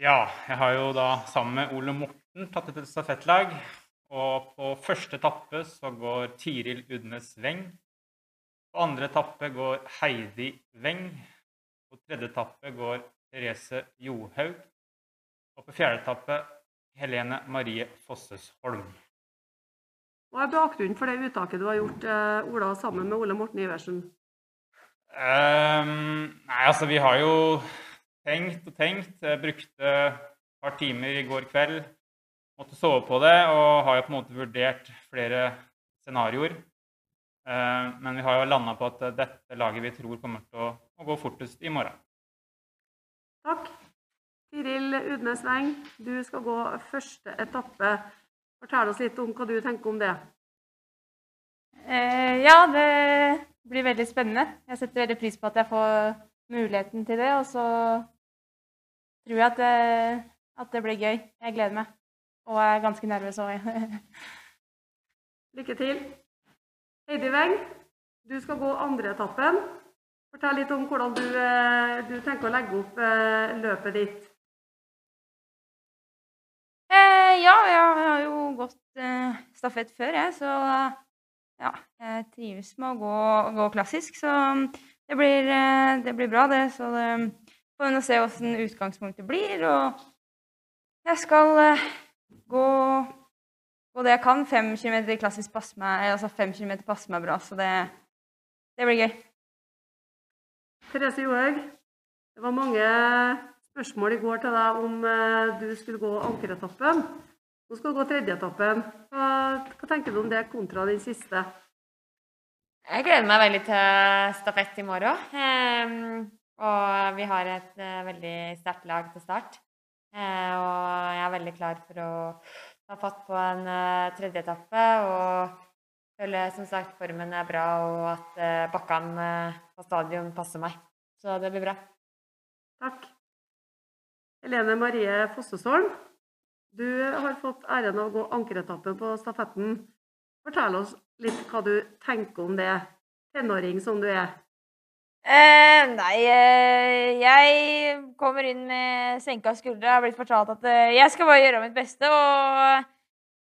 Ja, jeg har jo da sammen med Ole Morten tatt et stafettlag. Og på første etappe så går Tiril Udnes Weng. På andre etappe går Heidi Weng. På tredje etappe går Therese Johaug. Og på fjerde etappe Helene Marie Fossesholm. Hva er bakgrunnen for det uttaket du har gjort, eh, Ola, sammen med Ole Morten Iversen? Um, nei, altså vi har jo tenkt og tenkt. Jeg brukte et par timer i går kveld. Måtte sove på det og har jo på en måte vurdert flere scenarioer. Uh, men vi har jo landa på at dette laget vi tror kommer til å, å gå fortest i morgen. Takk. Tiril Udnes Weng, du skal gå første etappe. Fortell oss litt om hva du tenker om det. Eh, ja, det blir veldig spennende. Jeg setter veldig pris på at jeg får muligheten til det. Og så tror jeg at det, at det blir gøy. Jeg gleder meg. Og er ganske nervøs òg. Lykke til. Heidi Weng, du skal gå andre etappen. Fortell litt om hvordan du, eh, du tenker å legge opp eh, løpet ditt. Eh, ja, jeg har jo gått eh, stafett før, jeg, så ja, jeg trives med å gå, gå klassisk. Så det blir, eh, det blir, bra, det. Så det får vi se åssen utgangspunktet blir. Og jeg skal eh, gå, gå det jeg kan. Fem kilometer klassisk passer meg, altså fem kilometer passer meg bra, så det, det blir gøy. Therese Johaug, det var mange spørsmål i går til deg om eh, du skulle gå ankeretappen. Nå skal du gå tredjeetappen. Hva, hva tenker du om det kontra den siste? Jeg gleder meg veldig til stafett i morgen. Um, og vi har et uh, veldig sterkt lag til start. Uh, og jeg er veldig klar for å ta fatt på en uh, tredje etappe. Og føler som sagt formen er bra, og at bakkene på stadion passer meg. Så det blir bra. Takk. Helene Marie Fossesholm, du har fått æren av å gå ankeretappen på stafetten. Fortell oss litt hva du tenker om det, tenåring som du er. Eh, nei, eh, jeg kommer inn med senka skuldre. Jeg har blitt fortalt at eh, jeg skal bare gjøre mitt beste. Og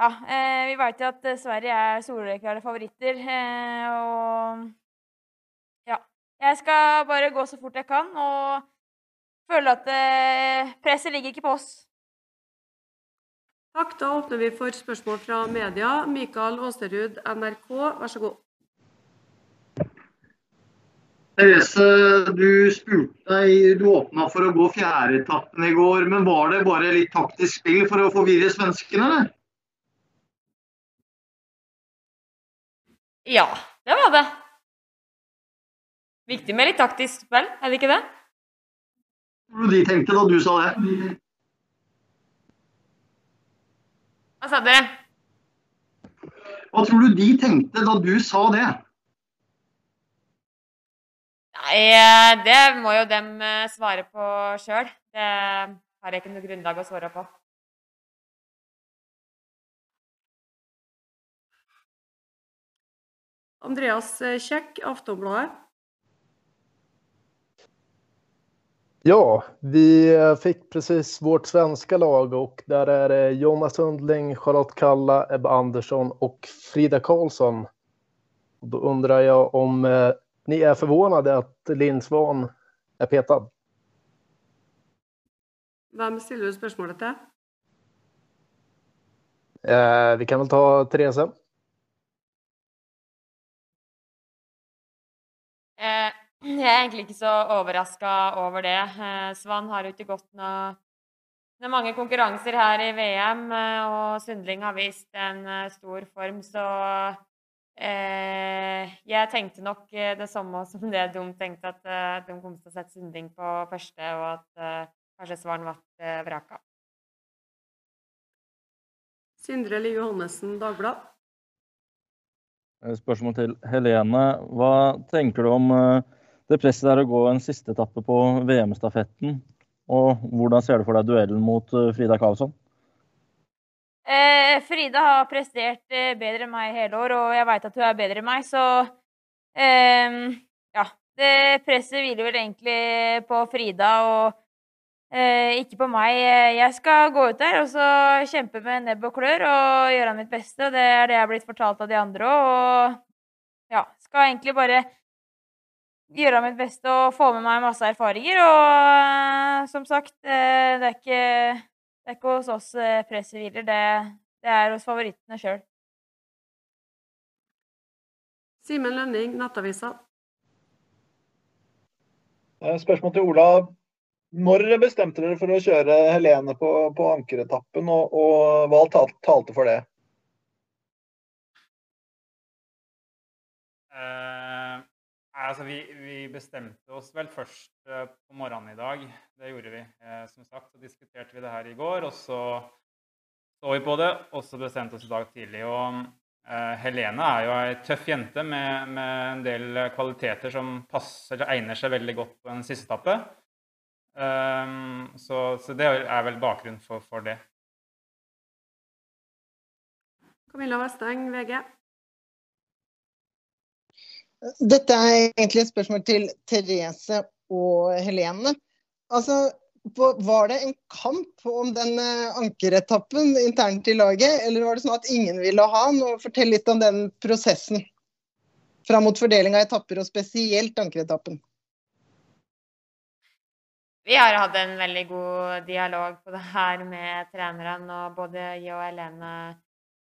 ja, eh, vi vet jo at Sverige er soleklare favoritter. Eh, og ja, jeg skal bare gå så fort jeg kan. og føler at eh, presset ligger ikke på oss. Takk. Da åpner vi for spørsmål fra media. Mikael Aaserud, NRK, vær så god. Therese, du spurte deg, du åpna for å gå fjerdeetappen i går. Men var det bare litt taktisk spill for å forvirre svenskene, eller? Ja, det var det. Viktig med litt taktisk spill, er det ikke det? Hva tenkte du da du sa det? Hva sa dere? Hva tror du de tenkte da du sa det? Nei, eh, det må jo dem eh, svare på sjøl. Det har jeg ikke noe grunnlag å svare på. Andreas Kjekk, Aftonbladet. Ja, vi fick precis vårt svenska lag och där är det Jonas Sundling, Charlotte Kalla, Ebba Andersson och Frida Karlsson. Da då undrar jag om eh, ni är förvånade att Linn Svan är petad? Hvem stiller du spørsmålet til? Eh, vi kan väl ta Therese. Jeg er egentlig ikke så overraska over det. Eh, Svan har jo ikke gått noe Det er mange konkurranser her i VM, eh, og Sundling har vist en eh, stor form, så eh, jeg tenkte nok det samme som det de tenkte, at eh, de kom til å sette Sundling på første, og at eh, kanskje Svan ble vraka. Sindre Lie Johannessen, Dagbladet. Spørsmål til Helene. Hva tenker du om det presset er å gå en siste etappe på VM-stafetten. Og hvordan ser du for deg duellen mot eh, Frida Karlsson? Eh, Frida har prestert eh, bedre enn meg hele år, og jeg veit at hun er bedre enn meg, så eh, ja. Det presset hviler vel egentlig på Frida, og Eh, ikke på meg. Jeg skal gå ut der og så kjempe med nebb og klør og gjøre mitt beste. Det er det jeg har blitt fortalt av de andre òg. Og ja, skal egentlig bare gjøre mitt beste og få med meg masse erfaringer. Og som sagt, eh, det er ikke, det er ikke hos oss eh, presset hviler. Det, det er hos favorittene sjøl. Simen Lønning, Nattavisa. Eh, Spørsmål til Ola. Når bestemte dere for å kjøre Helene på, på ankeretappen, og, og hva talte for det? Altså vi, vi bestemte oss vel først eh, på morgenen i dag. Det gjorde vi. Eh, som sagt så diskuterte vi det her i går, og så så vi på det, og så bestemte oss i dag tidlig. Og eh, Helene er jo ei tøff jente med, med en del kvaliteter som passer, eller egner seg veldig godt på en siste etappe. Um, så, så det er vel bakgrunnen for, for det. Camilla Vesteng, VG. Dette er egentlig et spørsmål til Therese og Helene. Altså, var det en kamp om den eh, ankeretappen internt i laget, eller var det sånn at ingen ville ha den? Fortell litt om den prosessen fram mot fordeling av etapper, og spesielt ankeretappen. Vi har hatt en veldig god dialog på det her med trenerne, og både jeg og Helene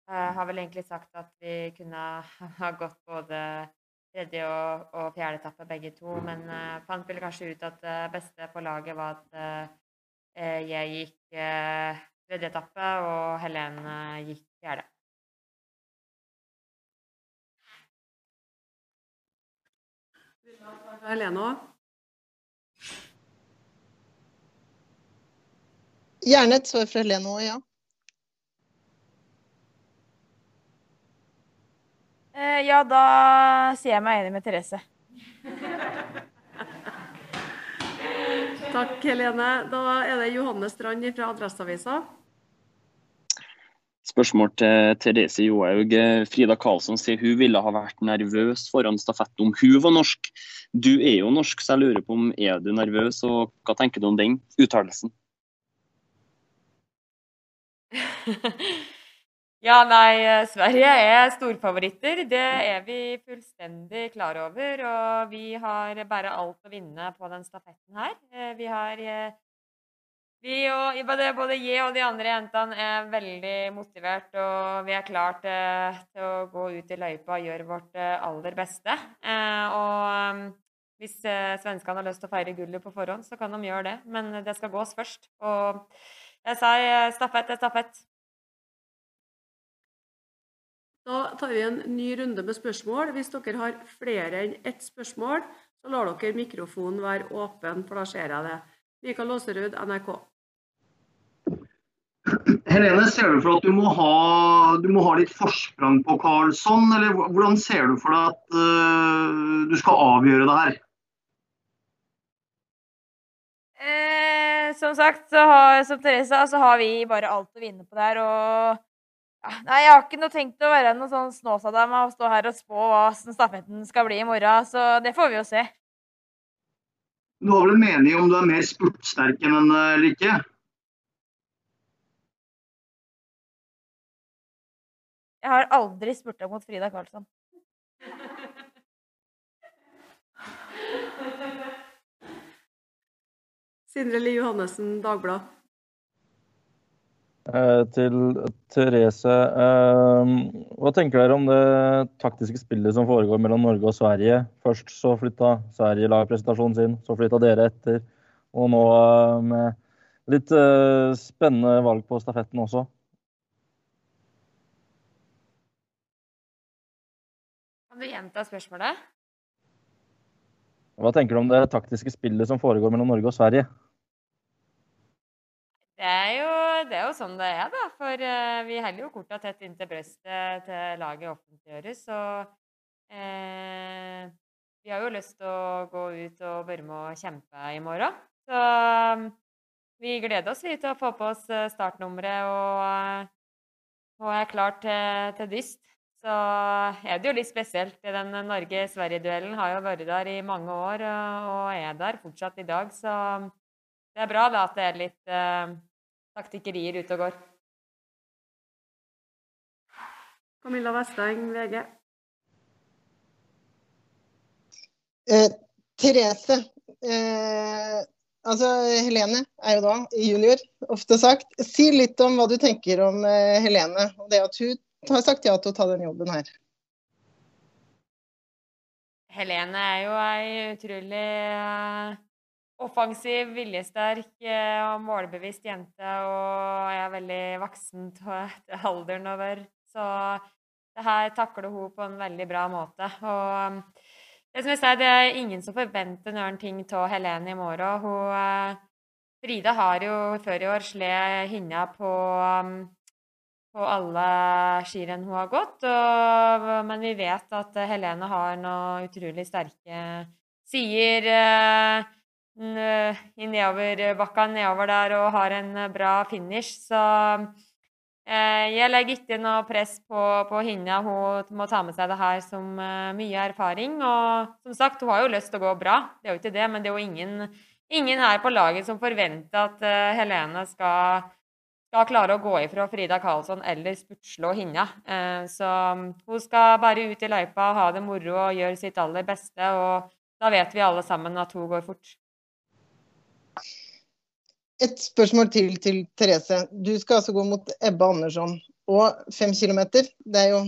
eh, har vel egentlig sagt at vi kunne ha gått både tredje og, og fjerde etappe begge to, men uh, fant vel kanskje ut at det beste på laget var at eh, jeg gikk eh, tredje etappe, og Helene gikk fjerde. Helene òg. Gjerne et svar fra Helene òg, ja. Ja, da sier jeg meg enig med Therese. Takk, Helene. Da er det Johanne Strand fra Adresseavisa. Spørsmål til Therese Johaug. Frida Karlsson sier hun ville ha vært nervøs foran stafetten om hun var norsk. Du er jo norsk, så jeg lurer på om er du nervøs, og hva tenker du om den uttalelsen? Ja, nei, eh, Sverige er storfavoritter. Det er vi fullstendig klar over. Og vi har bare alt å vinne på den stafetten her. Eh, Vi har eh, vi og, både, jeg og de andre jentene er veldig motivert, og vi er klar til, til å gå ut i løypa og gjøre vårt aller beste. Og hvis svenskene har lyst til å feire gullet på forhånd, så kan de gjøre det. Men det skal gås først. Og jeg sa stafett er stafett. Da tar vi en ny runde med spørsmål. Hvis dere har flere enn ett spørsmål, så lar dere mikrofonen være åpen, for da ser jeg det. Mikael Aaserud, NRK. Helene, ser du for at du må ha, du må ha litt forsprang på Karlsson, eller hvordan ser du for deg at uh, du skal avgjøre det her? Eh, som sagt, så har, som Therese sa, så har vi bare alt å vinne på det her. Og nei, jeg har ikke noe tenkt å være noe sånn snåsadam og stå her og spå hva stafetten skal bli i morgen. Så det får vi jo se. Du har vel en mening om du er mer spurtsterk enn henne eller ikke? Jeg har aldri spurta mot Frida Karlsson. Sindre Li Johannessen, Dagbladet. Eh, til Therese. Eh, hva tenker dere om det taktiske spillet som foregår mellom Norge og Sverige? Først så flytta Sverige lagpresentasjonen sin, så flytta dere etter. Og nå eh, med litt spennende valg på stafetten også. Kan du gjenta spørsmålet? Hva tenker du om det taktiske spillet som foregår mellom Norge og Sverige? Det er, jo, det er jo sånn det er, da. For eh, vi heller jo korta tett inntil brøstet til laget offentliggjøres. Så eh, vi har jo lyst til å gå ut og være med og kjempe i morgen. Så vi gleder oss vi til å få på oss eh, startnummeret og, eh, og er klar til, til dyst. Så er det jo litt spesielt. Den Norge-Sverige-duellen har jo vært der i mange år og er der fortsatt i dag. Så det er bra da at det er litt eh, taktikkerier ute og går. Camilla Vesteng, VG. Eh, Therese, eh, altså Helene er jo da junior, ofte sagt. Si litt om hva du tenker om eh, Helene, og det at hun har sagt ja til å ta den jobben her. Helene er jo ei utrolig eh, offensiv, viljesterk eh, og målbevisst jente, og jeg er veldig voksen til alderen over. Så det her takler hun på en veldig bra måte. Og det som jeg sier, det er ingen som forventer noen ting av Helene i morgen. Hun, eh, Frida har jo før i år slått hinna på, på alle skirenn hun har gått. Og, men vi vet at Helene har noen utrolig sterke sider eh, i nedoverbakka nedover der og har en bra finish. Så Eh, jeg legger ikke noe press på, på henne. Hun må ta med seg det her som mye erfaring. Og som sagt, hun har jo lyst til å gå bra, det er jo ikke det, men det er jo ingen, ingen her på laget som forventer at Helene skal, skal, klare å gå ifra Frida Karlsson eller spurtslå. Uh, så um, hun skal bare ut i løypa, ha det moro og gjøre sitt aller beste. Og da vet vi alle sammen at hun går fort. Et spørsmål til til Therese. Du skal altså gå mot Ebba Andersson. Og fem kilometer, det er jo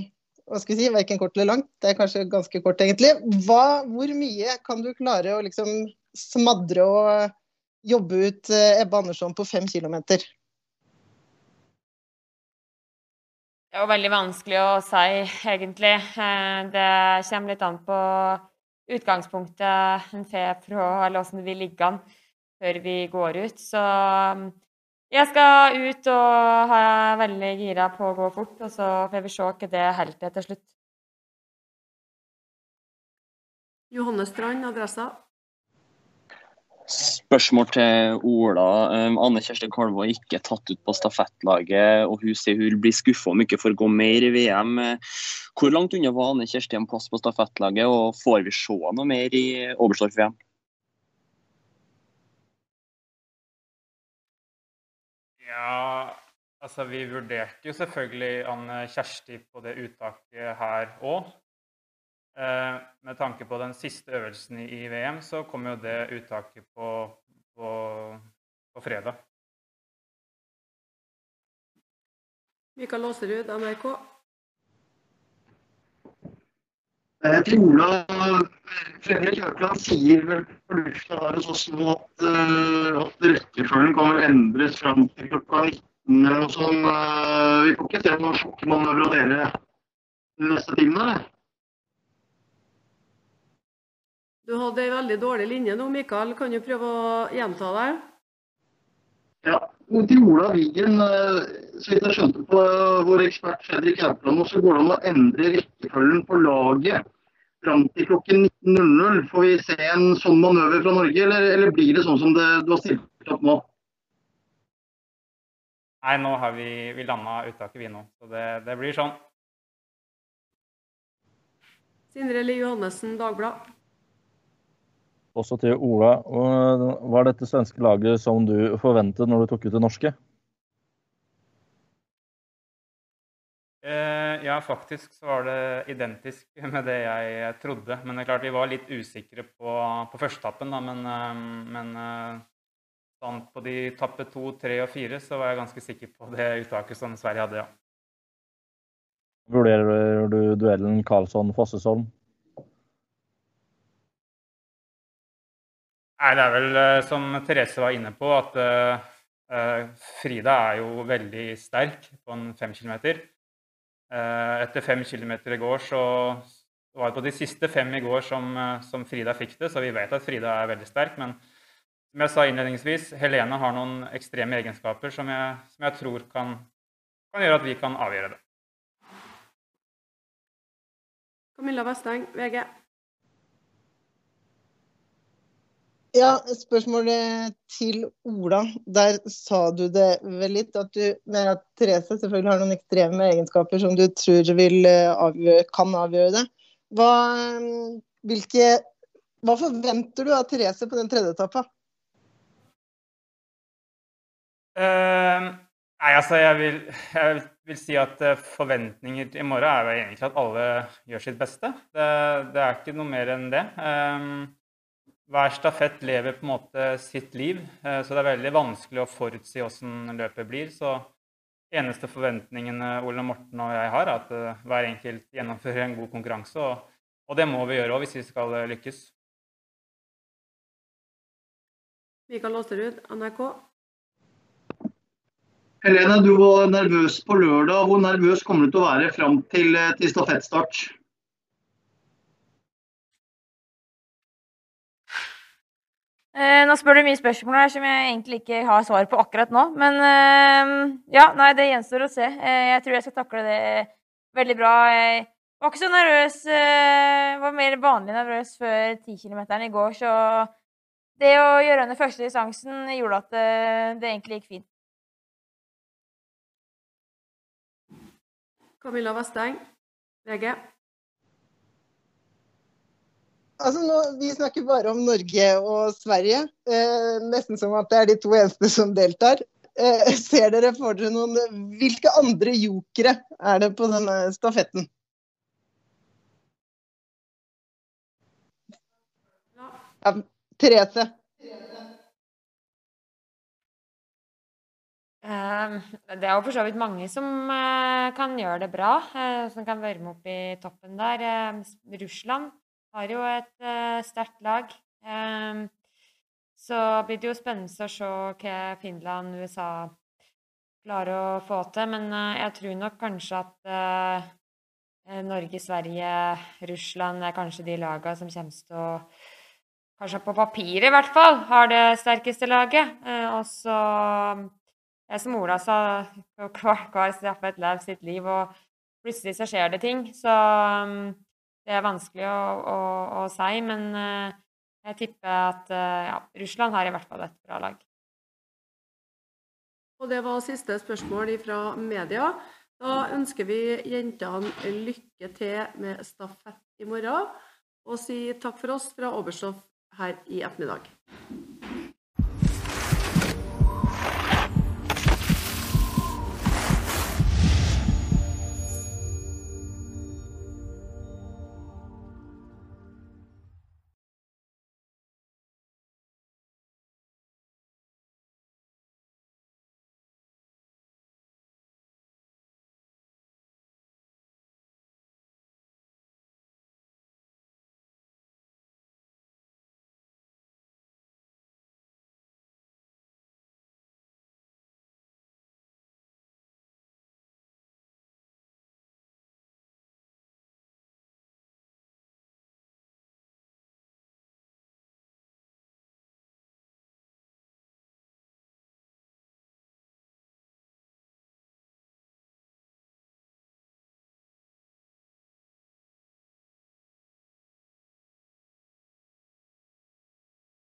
hva skal vi si, verken kort eller langt. Det er kanskje ganske kort, egentlig. Hva, hvor mye kan du klare å liksom smadre og jobbe ut Ebbe Ebba Andersson på fem kilometer? Det er jo veldig vanskelig å si, egentlig. Eh, det kommer litt an på utgangspunktet en får fra, eller hvordan det vil ligge an før vi går ut. Så um, jeg skal ut og er veldig gira på å gå fort, og så får vi se hva det holder til til slutt. Johanne Strand, adressa. Spørsmål til Ola. Um, Anne Kjersti Kalvå er ikke tatt ut på stafettlaget, og hun sier hun blir skuffa om ikke får gå mer i VM. Hvor langt unna var Anne Kjersti en plass på stafettlaget, og får vi se noe mer i Oberstdorf-VM? Ja, altså vi vurderte jo selvfølgelig Anne Kjersti på det uttaket her òg. Eh, med tanke på den siste øvelsen i VM, så kom jo det uttaket på, på, på fredag. Mikael Aaserud, NRK. Eh, tror Ola Fredrik Haukeland sier vel fornuftig her hos oss nå at, uh, at rekkefølgen kan endres fram til klokka 19 eller noe sånt. Vi får ikke se noen sjokkmanøver av dere de neste timene? Du hadde ei veldig dårlig linje nå, Mikael. Kan du prøve å gjenta det? Ja. Til Ola Vigen, så vidt jeg skjønte på vår ekspert Fredrik Jørpeland, så går det an å endre rekkefølgen på laget fram til klokken 19.00. Får vi se en sånn manøver fra Norge, eller, eller blir det sånn som det, du har stilt opp nå? Nei, nå har vi, vi landa uttaket, vi nå. Så det, det blir sånn. Sindre Lie Johannessen, Dagbladet. Også til Ola. Var dette svenske laget som du forventet når du tok ut det norske? Ja, faktisk så var det identisk med det jeg trodde. Men det er klart vi var litt usikre på, på førstetappen, da. Men, eh, men sånn på de tappe to, tre og fire så var jeg ganske sikker på det uttaket som Sverige hadde, ja. Vurderer du duellen Karlsson-Fossesholm? Nei, det er vel eh, som Therese var inne på, at uh, Frida er jo veldig sterk på en fem kilometer. Uh, etter fem kilometer i går så var det på de siste fem i går som, uh, som, Frida fikk det, så vi vet at Frida er veldig sterk. Men som jeg sa innledningsvis, Helene har noen ekstreme egenskaper som jeg, som jeg tror kan, kan, gjøre at vi kan avgjøre det. Camilla Vesteng, VG. Ja, spørsmålet til Ola. Der sa du det vel litt, at du mener at Therese selvfølgelig har noen ekstreme egenskaper som du tror vil eh, avgjøre, kan avgjøre det. Hva, hvilke, hva forventer du av Therese på den tredje etappa? Uh, nei, altså jeg vil, jeg vil si at eh, forventninger i morgen er jo egentlig at alle gjør sitt beste. Det, det er ikke noe mer enn det. Eh, hver stafett lever på en måte sitt liv, eh, så det er veldig vanskelig å forutsi hvordan løpet blir. Så eneste forventningene Ole Morten og jeg har, er at eh, hver enkelt gjennomfører en god konkurranse. Og, og det må vi gjøre òg hvis vi skal eh, lykkes. Mikael Åsterud, NRK. Helene, du var nervøs på lørdag. Hvor nervøs kommer du til å være fram til, til stafettstart? Eh, nå spør du mye spørsmål her som jeg egentlig ikke har svar på akkurat nå. Men eh, ja, nei, det gjenstår å se. Eh, jeg tror jeg skal takle det veldig bra. Jeg var ikke så nervøs. Var mer vanlig nervøs før 10 km i går, så det å gjøre under første distansen gjorde at det egentlig gikk fint. Camilla Vesteng, VG. Altså nå, Vi snakker bare om Norge og Sverige, eh, nesten som at det er de to eneste som deltar. Eh, ser dere for dere noen Hvilke andre jokere er det på denne stafetten? Ja, Therese. Eh, Det er jo for så vidt mange som eh, kan gjøre det bra, eh, som kan være med opp i toppen der. Russland har jo et eh, sterkt lag. Eh, Så blir det jo spennende å se hva Finland og USA klarer å få til. Men eh, jeg tror nok kanskje at eh, Norge, Sverige, Russland er kanskje de lagene som kommer til å Kanskje på papiret i hvert fall har det sterkeste laget. Og så jeg som Ola sa, hver, hver et lever sitt liv, og plutselig så skjer det ting. Så um, det er vanskelig å, å, å si, men uh, jeg tipper at uh, ja, Russland har i hvert fall et bra lag. Og det var siste spørsmål fra media. Da ønsker vi jentene lykke til med stafett i morgen, og si takk for oss fra Oberstdorf her i ettermiddag.